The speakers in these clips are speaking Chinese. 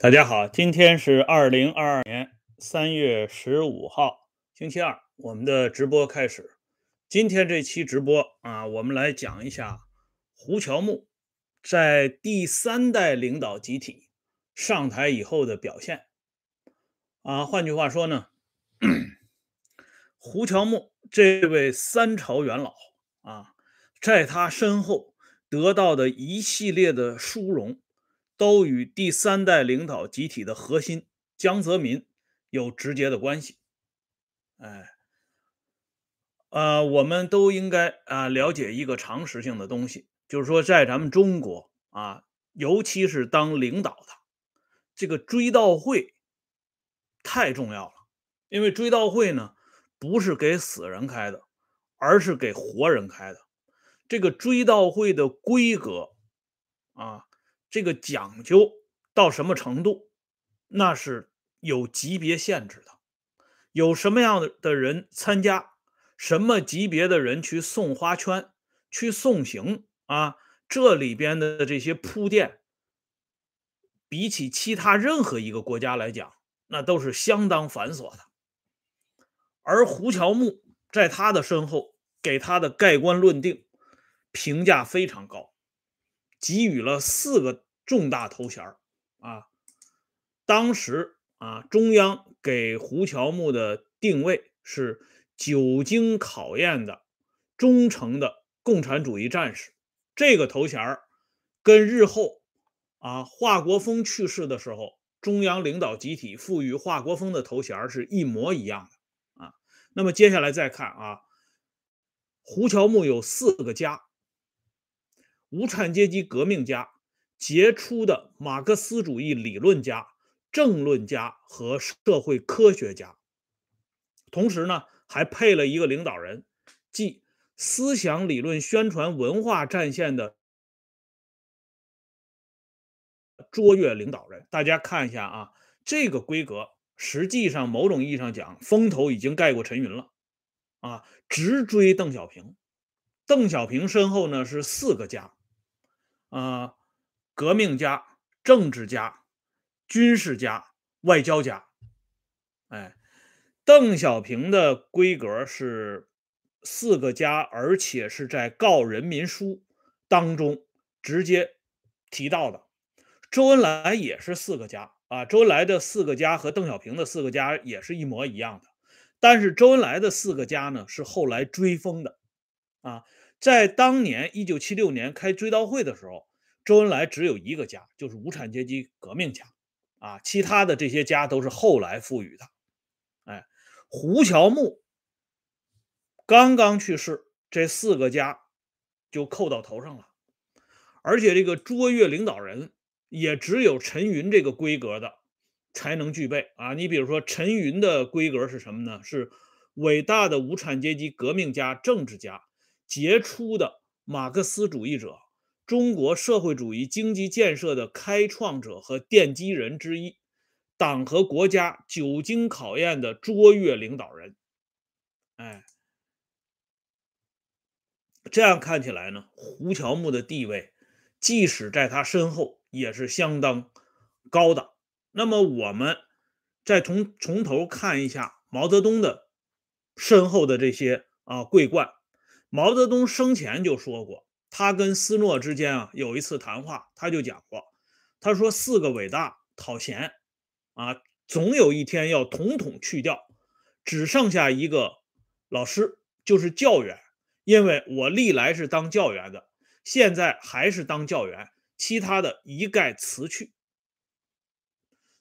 大家好，今天是二零二二年三月十五号，星期二，我们的直播开始。今天这期直播啊，我们来讲一下胡乔木在第三代领导集体上台以后的表现。啊，换句话说呢，胡乔木这位三朝元老啊，在他身后得到的一系列的殊荣。都与第三代领导集体的核心江泽民有直接的关系。哎，呃，我们都应该啊了解一个常识性的东西，就是说，在咱们中国啊，尤其是当领导的这个追悼会太重要了，因为追悼会呢不是给死人开的，而是给活人开的。这个追悼会的规格啊。这个讲究到什么程度，那是有级别限制的。有什么样的人参加，什么级别的人去送花圈、去送行啊？这里边的这些铺垫，比起其他任何一个国家来讲，那都是相当繁琐的。而胡乔木在他的身后给他的盖棺论定评价非常高。给予了四个重大头衔啊！当时啊，中央给胡乔木的定位是久经考验的忠诚的共产主义战士。这个头衔跟日后啊华国锋去世的时候，中央领导集体赋予华国锋的头衔是一模一样的啊。那么接下来再看啊，胡乔木有四个家。无产阶级革命家、杰出的马克思主义理论家、政论家和社会科学家，同时呢，还配了一个领导人，即思想理论宣传文化战线的卓越领导人。大家看一下啊，这个规格，实际上某种意义上讲，风头已经盖过陈云了啊，直追邓小平。邓小平身后呢是四个家。啊，革命家、政治家、军事家、外交家，哎，邓小平的规格是四个家，而且是在《告人民书》当中直接提到的。周恩来也是四个家啊，周恩来的四个家和邓小平的四个家也是一模一样的，但是周恩来的四个家呢是后来追封的啊。在当年一九七六年开追悼会的时候，周恩来只有一个家，就是无产阶级革命家，啊，其他的这些家都是后来赋予的。哎，胡乔木刚刚去世，这四个家就扣到头上了，而且这个卓越领导人也只有陈云这个规格的才能具备啊。你比如说，陈云的规格是什么呢？是伟大的无产阶级革命家、政治家。杰出的马克思主义者，中国社会主义经济建设的开创者和奠基人之一，党和国家久经考验的卓越领导人。哎，这样看起来呢，胡乔木的地位，即使在他身后也是相当高的。那么，我们再从从头看一下毛泽东的身后的这些啊桂冠。毛泽东生前就说过，他跟斯诺之间啊有一次谈话，他就讲过，他说四个伟大讨嫌啊，总有一天要统统去掉，只剩下一个老师，就是教员，因为我历来是当教员的，现在还是当教员，其他的一概辞去。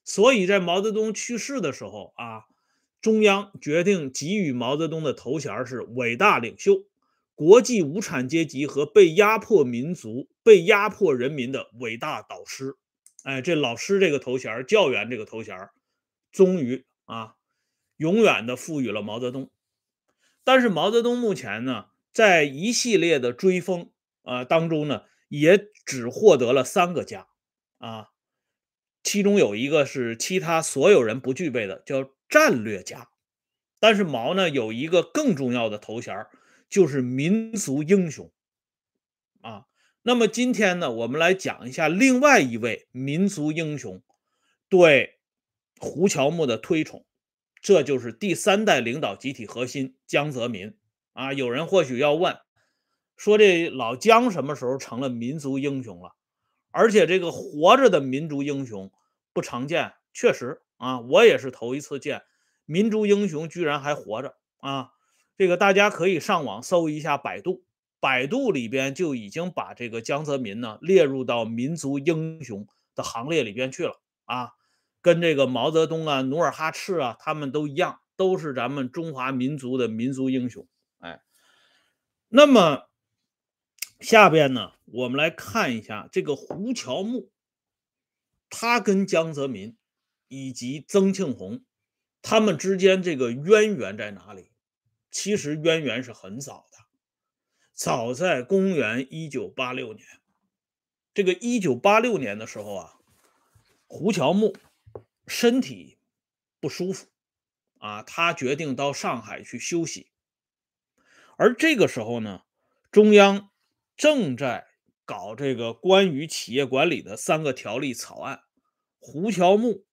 所以在毛泽东去世的时候啊，中央决定给予毛泽东的头衔是伟大领袖。国际无产阶级和被压迫民族、被压迫人民的伟大导师，哎，这老师这个头衔、教员这个头衔，终于啊，永远的赋予了毛泽东。但是毛泽东目前呢，在一系列的追封啊当中呢，也只获得了三个家啊，其中有一个是其他所有人不具备的，叫战略家。但是毛呢，有一个更重要的头衔。就是民族英雄啊。那么今天呢，我们来讲一下另外一位民族英雄，对胡乔木的推崇，这就是第三代领导集体核心江泽民啊。有人或许要问，说这老江什么时候成了民族英雄了？而且这个活着的民族英雄不常见，确实啊，我也是头一次见民族英雄居然还活着啊。这个大家可以上网搜一下百度，百度里边就已经把这个江泽民呢列入到民族英雄的行列里边去了啊。跟这个毛泽东啊、努尔哈赤啊，他们都一样，都是咱们中华民族的民族英雄。哎，那么下边呢，我们来看一下这个胡乔木，他跟江泽民以及曾庆红他们之间这个渊源在哪里？其实渊源是很早的，早在公元一九八六年。这个一九八六年的时候啊，胡乔木。身体不舒服啊，他决定到上海去休息。而这个时候呢，中央正在搞这个关于企业管理的三个条例草案，胡乔木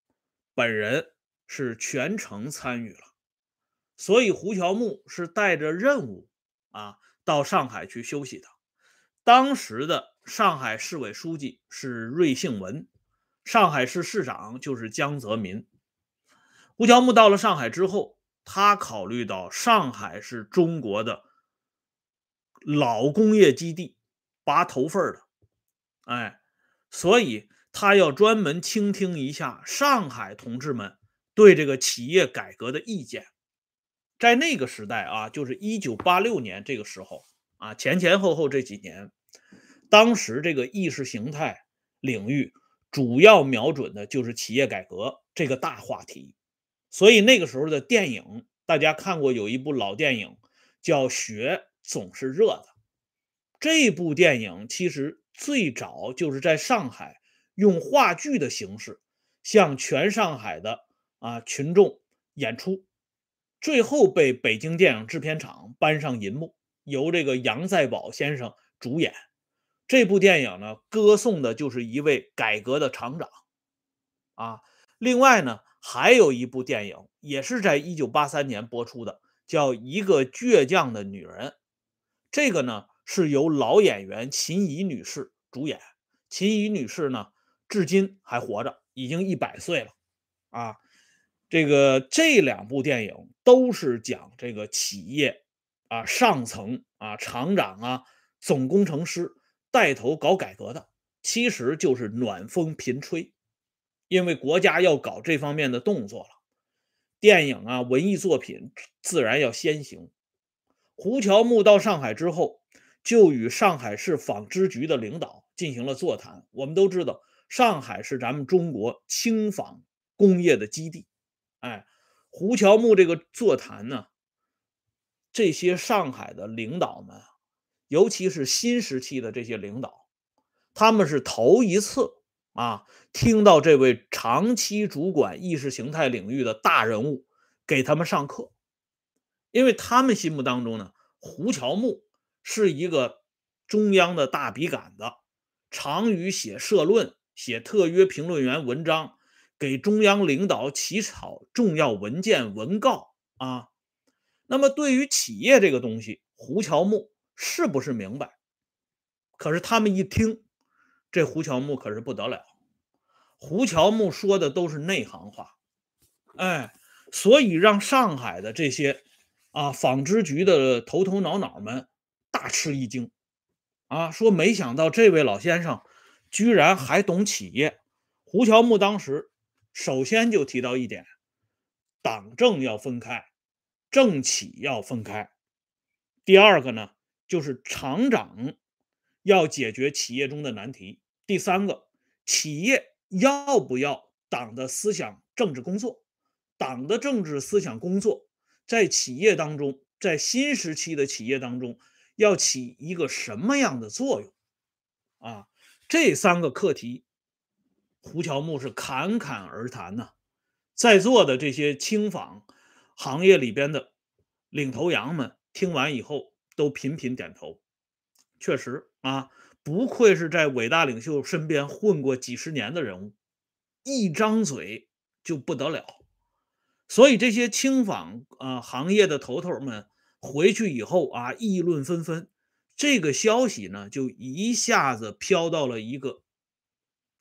本人是全程参与了，所以胡乔木是带着任务啊到上海去休息的。当时的上海市委书记是瑞幸文。上海市市长就是江泽民。胡乔木到了上海之后，他考虑到上海是中国的老工业基地，拔头份的，哎，所以他要专门倾听一下上海同志们对这个企业改革的意见。在那个时代啊，就是一九八六年这个时候啊，前前后后这几年，当时这个意识形态领域。主要瞄准的就是企业改革这个大话题，所以那个时候的电影，大家看过有一部老电影叫《雪总是热的》。这部电影其实最早就是在上海用话剧的形式向全上海的啊群众演出，最后被北京电影制片厂搬上银幕，由这个杨再宝先生主演。这部电影呢，歌颂的就是一位改革的厂长，啊，另外呢，还有一部电影也是在一九八三年播出的，叫《一个倔强的女人》，这个呢是由老演员秦怡女士主演，秦怡女士呢至今还活着，已经一百岁了，啊，这个这两部电影都是讲这个企业啊上层啊厂长啊总工程师。带头搞改革的，其实就是暖风频吹，因为国家要搞这方面的动作了，电影啊，文艺作品自然要先行。胡乔木到上海之后，就与上海市纺织局的领导进行了座谈。我们都知道，上海是咱们中国轻纺工业的基地。哎，胡乔木这个座谈呢，这些上海的领导们。尤其是新时期的这些领导，他们是头一次啊听到这位长期主管意识形态领域的大人物给他们上课，因为他们心目当中呢，胡乔木是一个中央的大笔杆子，常于写社论、写特约评论员文章，给中央领导起草重要文件文告啊。那么对于企业这个东西，胡乔木。是不是明白？可是他们一听，这胡乔木可是不得了。胡乔木说的都是内行话，哎，所以让上海的这些啊纺织局的头头脑脑们大吃一惊，啊，说没想到这位老先生居然还懂企业。胡乔木当时首先就提到一点：党政要分开，政企要分开。第二个呢？就是厂长要解决企业中的难题。第三个，企业要不要党的思想政治工作？党的政治思想工作在企业当中，在新时期的企业当中要起一个什么样的作用？啊，这三个课题，胡乔木是侃侃而谈呐。在座的这些轻纺行业里边的领头羊们听完以后。都频频点头，确实啊，不愧是在伟大领袖身边混过几十年的人物一张嘴就不得了。所以这些轻纺啊行业的头头们回去以后啊，议论纷纷。这个消息呢，就一下子飘到了一个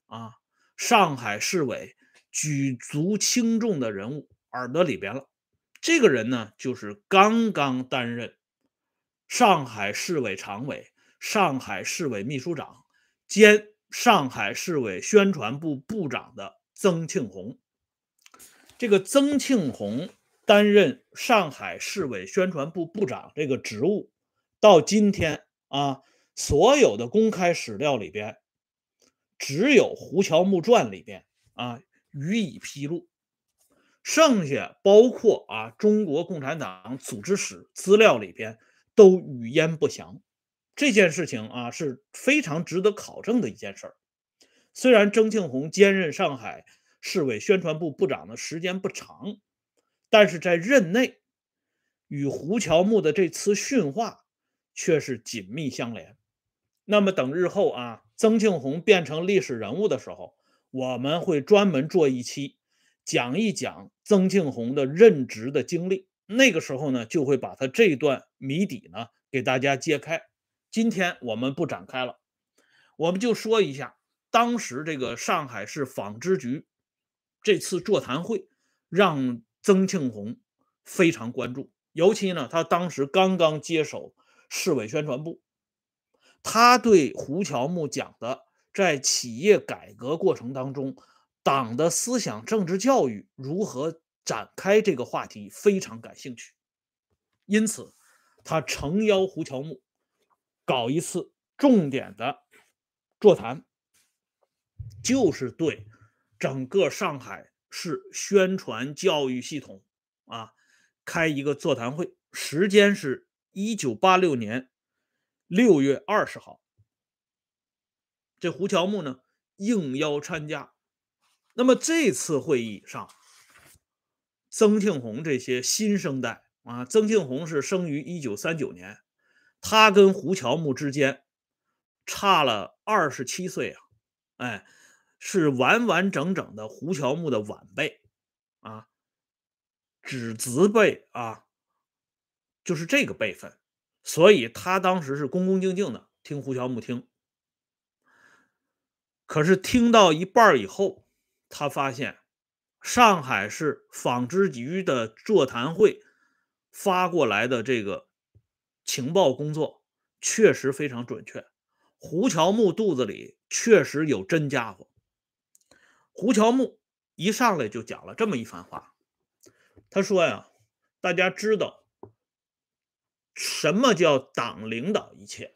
啊上海市委举足轻重的人物耳朵里边了。这个人呢，就是刚刚担任上海市委常委、上海市委秘书长兼上海市委宣传部部长的曾庆红。这个曾庆红担任上海市委宣传部部长这个职务，到今天啊，所有的公开史料里边，只有《胡乔木传》里边啊予以披露，剩下包括啊中国共产党组织史资料里边都语焉不详。这件事情啊是非常值得考证的一件事儿。虽然曾庆红兼任上海。市委宣传部部长的时间不长，但是在任内与胡乔木的这次训话却是紧密相连。那么等日后啊，曾庆红变成历史人物的时候，我们会专门做一期讲一讲曾庆红的任职的经历。那个时候呢，就会把他这段谜底呢给大家揭开。今天我们不展开了，我们就说一下当时这个上海市纺织局。这次座谈会让曾庆红非常关注，尤其呢，他当时刚刚接手市委宣传部，他对胡乔木讲的在企业改革过程当中，党的思想政治教育如何展开这个话题非常感兴趣，因此他诚邀胡乔木搞一次重点的座谈，就是对。整个上海市宣传教育系统啊，开一个座谈会，时间是一九八六年六月二十号。这胡乔木呢应邀参加。那么这次会议上，曾庆红这些新生代啊，曾庆红是生于一九三九年，他跟胡乔木之间差了二十七岁啊，哎。是完完整整的胡乔木的晚辈，啊，子辈啊，就是这个辈分，所以他当时是恭恭敬敬的听胡乔木听。可是听到一半以后，他发现上海市纺织局的座谈会发过来的这个情报工作确实非常准确，胡乔木肚子里确实有真家伙。胡乔木一上来就讲了这么一番话，他说呀：“大家知道什么叫党领导一切，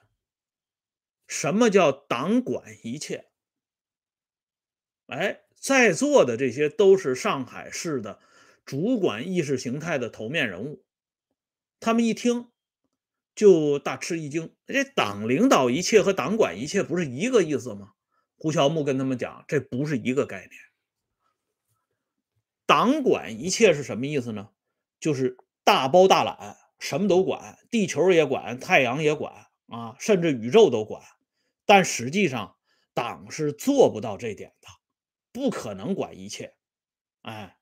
什么叫党管一切？哎，在座的这些都是上海市的主管意识形态的头面人物，他们一听就大吃一惊。这党领导一切和党管一切不是一个意思吗？”胡乔木跟他们讲，这不是一个概念。党管一切是什么意思呢？就是大包大揽，什么都管，地球也管，太阳也管啊，甚至宇宙都管。但实际上，党是做不到这点的，不可能管一切。哎，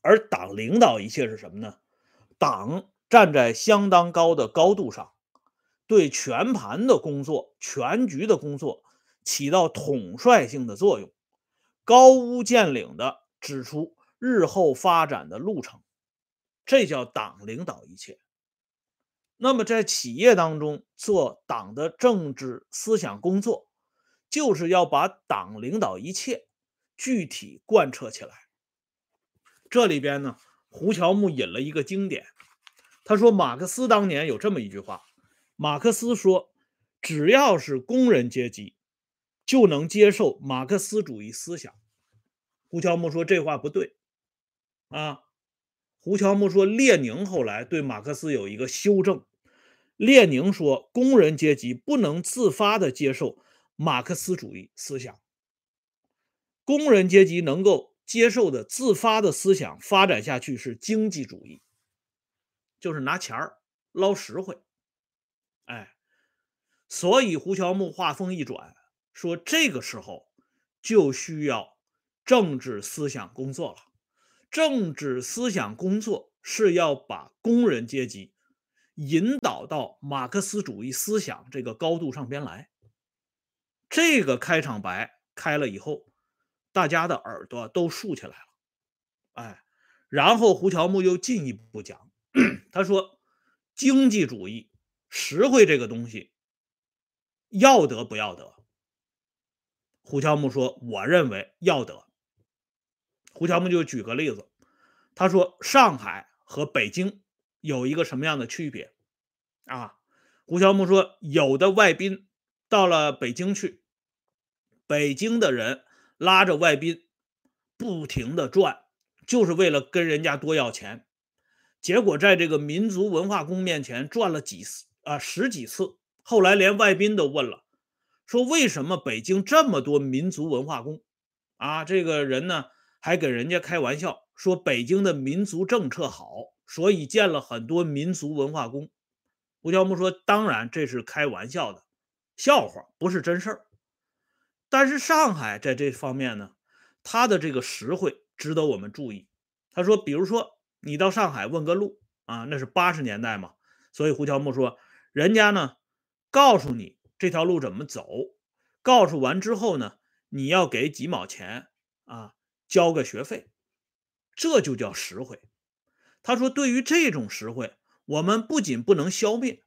而党领导一切是什么呢？党站在相当高的高度上，对全盘的工作、全局的工作。起到统帅性的作用，高屋建瓴的指出日后发展的路程，这叫党领导一切。那么在企业当中做党的政治思想工作，就是要把党领导一切具体贯彻起来。这里边呢，胡乔木引了一个经典，他说马克思当年有这么一句话，马克思说，只要是工人阶级。就能接受马克思主义思想。胡乔木说这话不对啊。胡乔木说，列宁后来对马克思有一个修正。列宁说，工人阶级不能自发的接受马克思主义思想。工人阶级能够接受的自发的思想发展下去是经济主义，就是拿钱儿捞实惠。哎，所以胡乔木话锋一转。说这个时候就需要政治思想工作了。政治思想工作是要把工人阶级引导到马克思主义思想这个高度上边来。这个开场白开了以后，大家的耳朵都竖起来了。哎，然后胡乔木又进一步讲，他说：“经济主义实惠这个东西，要得不要得？”胡乔木说：“我认为要得。”胡乔木就举个例子，他说：“上海和北京有一个什么样的区别？”啊，胡乔木说：“有的外宾到了北京去，北京的人拉着外宾不停的转，就是为了跟人家多要钱。结果在这个民族文化宫面前转了几次啊，十几次。后来连外宾都问了。”说为什么北京这么多民族文化宫？啊，这个人呢还给人家开玩笑说北京的民族政策好，所以建了很多民族文化宫。胡乔木说：“当然这是开玩笑的笑话，不是真事儿。但是上海在这方面呢，它的这个实惠值得我们注意。他说，比如说你到上海问个路啊，那是八十年代嘛，所以胡乔木说，人家呢告诉你。”这条路怎么走？告诉完之后呢，你要给几毛钱啊，交个学费，这就叫实惠。他说，对于这种实惠，我们不仅不能消灭，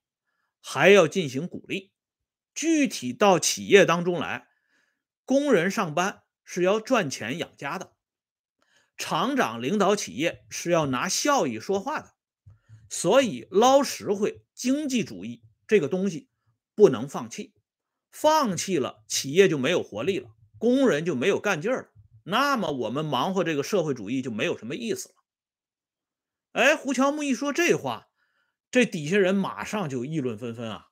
还要进行鼓励。具体到企业当中来，工人上班是要赚钱养家的，厂长领导企业是要拿效益说话的，所以捞实惠、经济主义这个东西。不能放弃，放弃了企业就没有活力了，工人就没有干劲儿了。那么我们忙活这个社会主义就没有什么意思了。哎，胡乔木一说这话，这底下人马上就议论纷纷啊，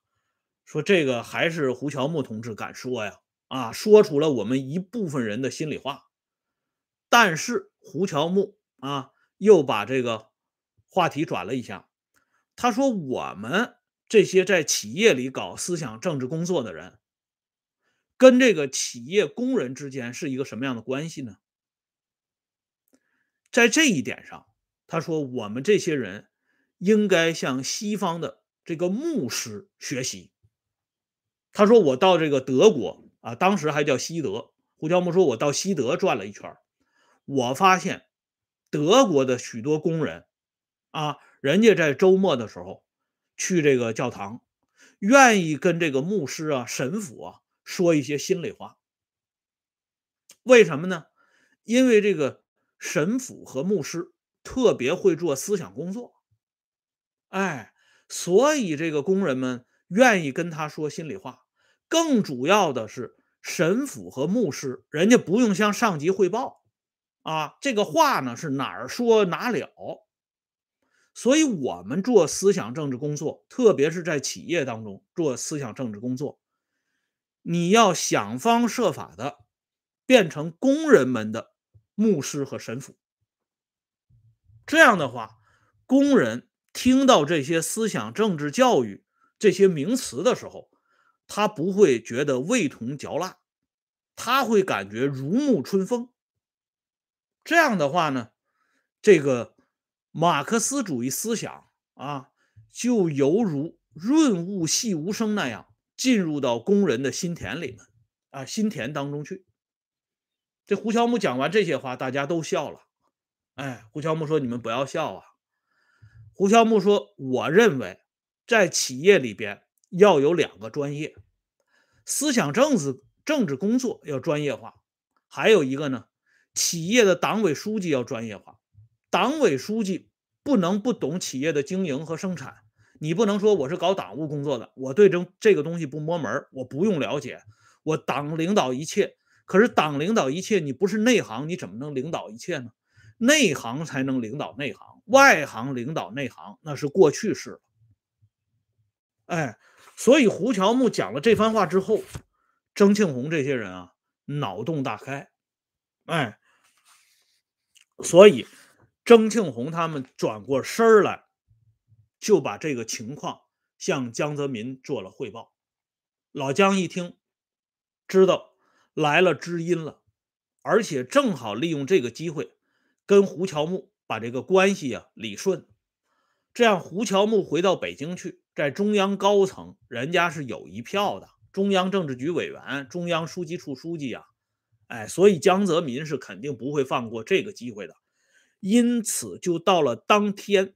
说这个还是胡乔木同志敢说呀，啊，说出了我们一部分人的心里话。但是胡乔木啊，又把这个话题转了一下，他说我们。这些在企业里搞思想政治工作的人，跟这个企业工人之间是一个什么样的关系呢？在这一点上，他说我们这些人应该向西方的这个牧师学习。他说我到这个德国啊，当时还叫西德。胡乔木说，我到西德转了一圈，我发现德国的许多工人啊，人家在周末的时候。去这个教堂，愿意跟这个牧师啊、神父啊说一些心里话。为什么呢？因为这个神父和牧师特别会做思想工作，哎，所以这个工人们愿意跟他说心里话。更主要的是，神父和牧师人家不用向上级汇报啊，这个话呢是哪儿说哪了。所以，我们做思想政治工作，特别是在企业当中做思想政治工作，你要想方设法的变成工人们的牧师和神父。这样的话，工人听到这些思想政治教育这些名词的时候，他不会觉得味同嚼蜡，他会感觉如沐春风。这样的话呢，这个。马克思主义思想啊，就犹如润物细无声那样进入到工人的心田里面啊，心田当中去。这胡乔木讲完这些话，大家都笑了。哎，胡乔木说：“你们不要笑啊。”胡乔木说：“我认为，在企业里边要有两个专业，思想政治政治工作要专业化，还有一个呢，企业的党委书记要专业化。”党委书记不能不懂企业的经营和生产，你不能说我是搞党务工作的，我对这这个东西不摸门我不用了解，我党领导一切。可是党领导一切，你不是内行，你怎么能领导一切呢？内行才能领导内行，外行领导内行那是过去式了。哎，所以胡乔木讲了这番话之后，曾庆红这些人啊，脑洞大开。哎，所以。曾庆红他们转过身来，就把这个情况向江泽民做了汇报。老江一听，知道来了知音了，而且正好利用这个机会跟胡乔木把这个关系啊理顺。这样，胡乔木回到北京去，在中央高层，人家是有一票的，中央政治局委员、中央书记处书记啊，哎，所以江泽民是肯定不会放过这个机会的。因此，就到了当天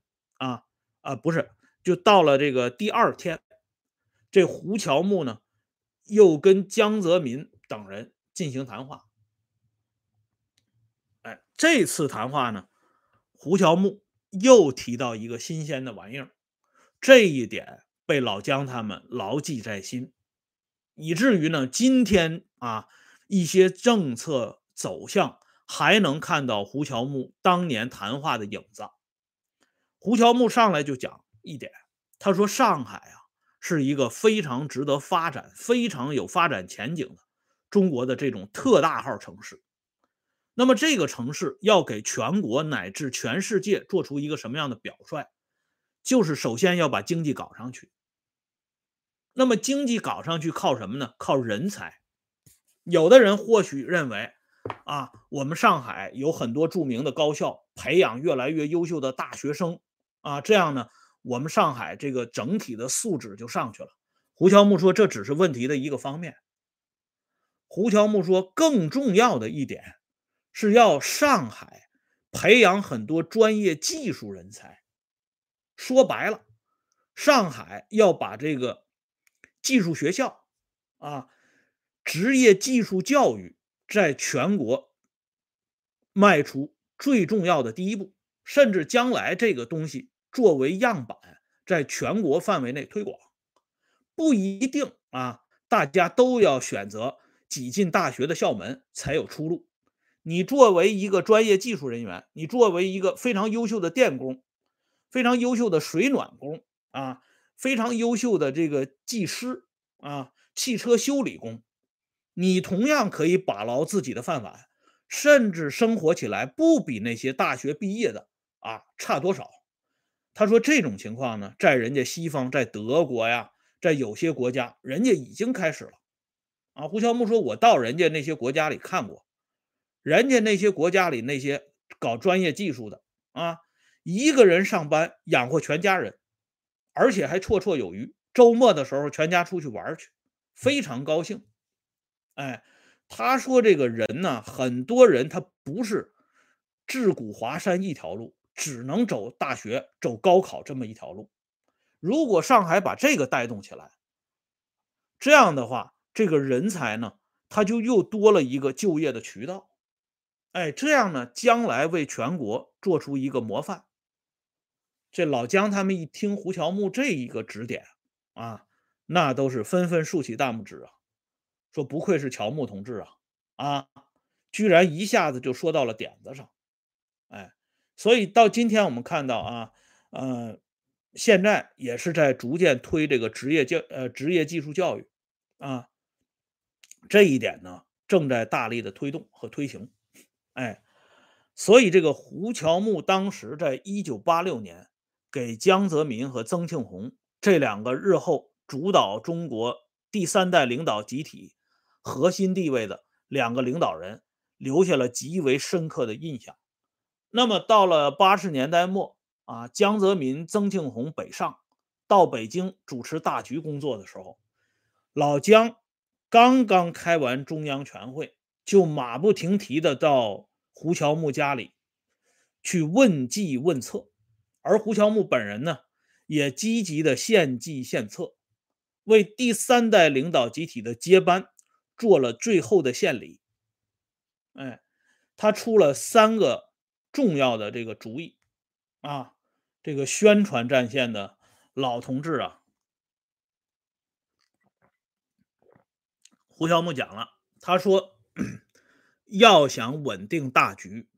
啊，不是，就到了这个第二天，这胡乔木呢，又跟江泽民等人进行谈话。哎，这次谈话呢，胡乔木又提到一个新鲜的玩意儿，这一点被老江他们牢记在心，以至于呢，今天啊，一些政策走向。还能看到胡乔木当年谈话的影子。胡乔木上来就讲一点，他说：“上海啊，是一个非常值得发展、非常有发展前景的中国的这种特大号城市。那么，这个城市要给全国乃至全世界做出一个什么样的表率？就是首先要把经济搞上去。那么，经济搞上去靠什么呢？靠人才。有的人或许认为。”啊，我们上海有很多著名的高校，培养越来越优秀的大学生啊，这样呢，我们上海这个整体的素质就上去了。胡乔木说，这只是问题的一个方面。胡乔木说，更重要的一点是要上海培养很多专业技术人才。说白了，上海要把这个技术学校啊，职业技术教育。在全国迈出最重要的第一步，甚至将来这个东西作为样板，在全国范围内推广，不一定啊，大家都要选择挤进大学的校门才有出路。你作为一个专业技术人员，你作为一个非常优秀的电工，非常优秀的水暖工啊，非常优秀的这个技师啊，汽车修理工。你同样可以把牢自己的饭碗，甚至生活起来不比那些大学毕业的啊差多少。他说这种情况呢，在人家西方，在德国呀，在有些国家，人家已经开始了。啊，胡乔木说，我到人家那些国家里看过，人家那些国家里那些搞专业技术的啊，一个人上班养活全家人，而且还绰绰有余。周末的时候，全家出去玩去，非常高兴。哎，他说这个人呢，很多人他不是自古华山一条路，只能走大学、走高考这么一条路。如果上海把这个带动起来，这样的话，这个人才呢，他就又多了一个就业的渠道。哎，这样呢，将来为全国做出一个模范。这老姜他们一听胡乔木这一个指点啊，那都是纷纷竖起大拇指啊。说不愧是乔木同志啊，啊，居然一下子就说到了点子上，哎，所以到今天我们看到啊，呃，现在也是在逐渐推这个职业教呃职业技术教育啊，这一点呢正在大力的推动和推行，哎，所以这个胡乔木当时在一九八六年给江泽民和曾庆红这两个日后主导中国第三代领导集体。核心地位的两个领导人留下了极为深刻的印象。那么到了八十年代末啊，江泽民、曾庆红北上到北京主持大局工作的时候，老江刚刚开完中央全会，就马不停蹄的到胡乔木家里去问计问策，而胡乔木本人呢，也积极的献计献策，为第三代领导集体的接班。做了最后的献礼，哎，他出了三个重要的这个主意啊，这个宣传战线的老同志啊，胡乔木讲了，他说要想稳定大局，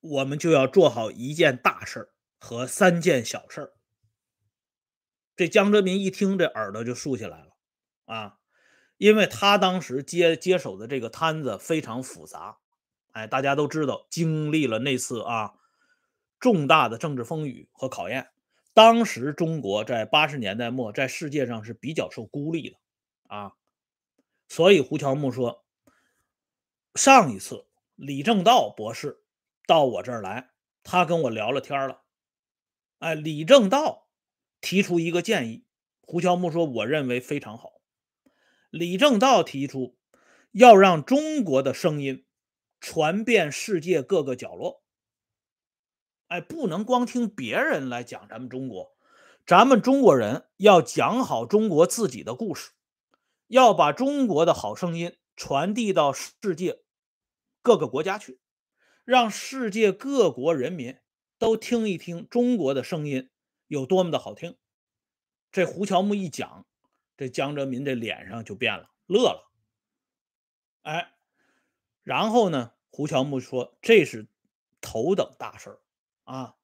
我们就要做好一件大事和三件小事这江泽民一听，这耳朵就竖起来了啊。因为他当时接接手的这个摊子非常复杂，哎，大家都知道，经历了那次啊重大的政治风雨和考验。当时中国在八十年代末在世界上是比较受孤立的啊，所以胡乔木说，上一次李政道博士到我这儿来，他跟我聊了天了。哎，李政道提出一个建议，胡乔木说，我认为非常好。李政道提出要让中国的声音传遍世界各个角落。哎，不能光听别人来讲咱们中国，咱们中国人要讲好中国自己的故事，要把中国的好声音传递到世界各个国家去，让世界各国人民都听一听中国的声音有多么的好听。这胡乔木一讲，这江泽民这脸上就变了，乐了。哎，然后呢，胡乔木说这是头等大事儿。啊，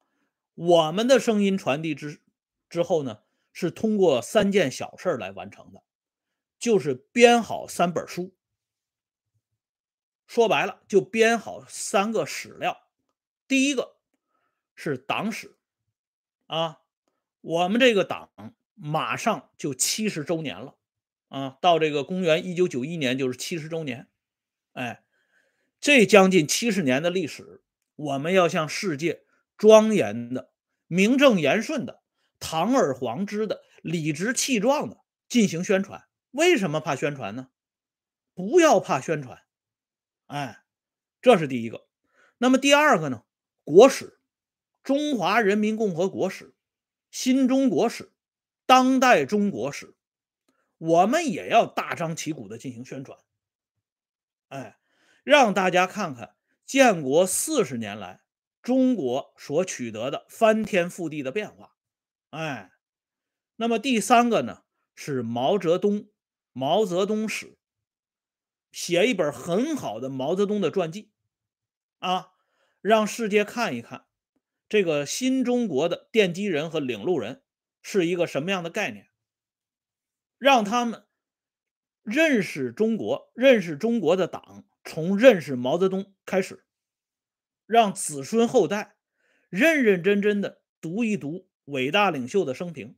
我们的声音传递之之后呢，是通过三件小事来完成的，就是编好三本书。说白了，就编好三个史料。第一个是党史，啊，我们这个党马上就七十周年了，啊，到这个公元一九九一年就是七十周年，哎，这将近七十年的历史，我们要向世界。庄严的、名正言顺的、堂而皇之的、理直气壮的进行宣传。为什么怕宣传呢？不要怕宣传，哎，这是第一个。那么第二个呢？国史、中华人民共和国史、新中国史、当代中国史，我们也要大张旗鼓的进行宣传。哎，让大家看看建国四十年来。中国所取得的翻天覆地的变化，哎，那么第三个呢是毛泽东，毛泽东史，写一本很好的毛泽东的传记，啊，让世界看一看这个新中国的奠基人和领路人是一个什么样的概念，让他们认识中国，认识中国的党，从认识毛泽东开始。让子孙后代认认真真的读一读伟大领袖的生平。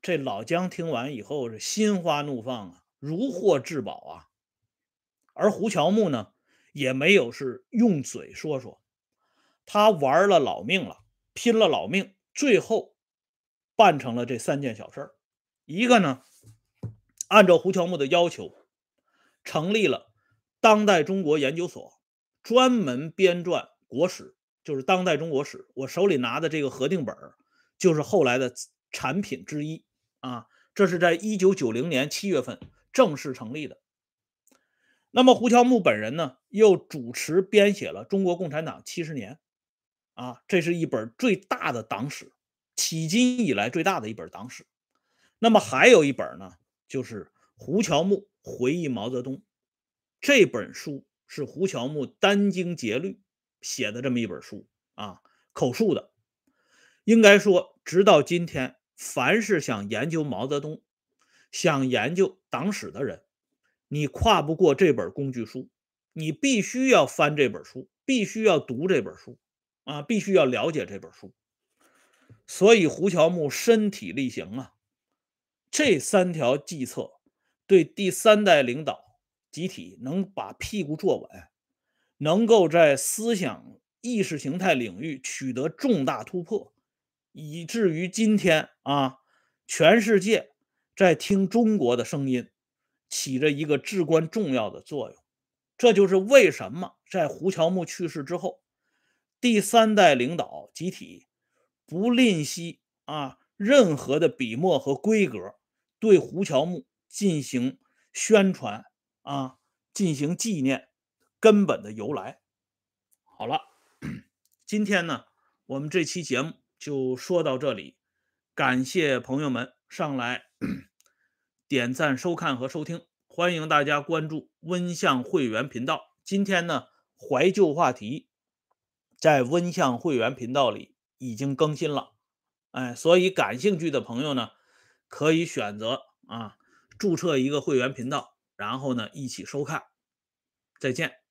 这老姜听完以后是心花怒放啊，如获至宝啊。而胡乔木呢，也没有是用嘴说说，他玩了老命了，拼了老命，最后办成了这三件小事儿。一个呢，按照胡乔木的要求，成立了当代中国研究所。专门编撰国史，就是当代中国史。我手里拿的这个核定本就是后来的产品之一啊。这是在一九九零年七月份正式成立的。那么胡乔木本人呢，又主持编写了《中国共产党七十年》啊，这是一本最大的党史，迄今以来最大的一本党史。那么还有一本呢，就是胡乔木回忆毛泽东这本书。是胡乔木殚精竭虑写的这么一本书啊，口述的。应该说，直到今天，凡是想研究毛泽东、想研究党史的人，你跨不过这本工具书，你必须要翻这本书，必须要读这本书啊，必须要了解这本书。所以，胡乔木身体力行啊，这三条计策对第三代领导。集体能把屁股坐稳，能够在思想意识形态领域取得重大突破，以至于今天啊，全世界在听中国的声音，起着一个至关重要的作用。这就是为什么在胡乔木去世之后，第三代领导集体不吝惜啊任何的笔墨和规格，对胡乔木进行宣传。啊，进行纪念根本的由来。好了，今天呢，我们这期节目就说到这里，感谢朋友们上来点赞、收看和收听，欢迎大家关注温相会员频道。今天呢，怀旧话题在温相会员频道里已经更新了，哎，所以感兴趣的朋友呢，可以选择啊，注册一个会员频道。然后呢，一起收看，再见。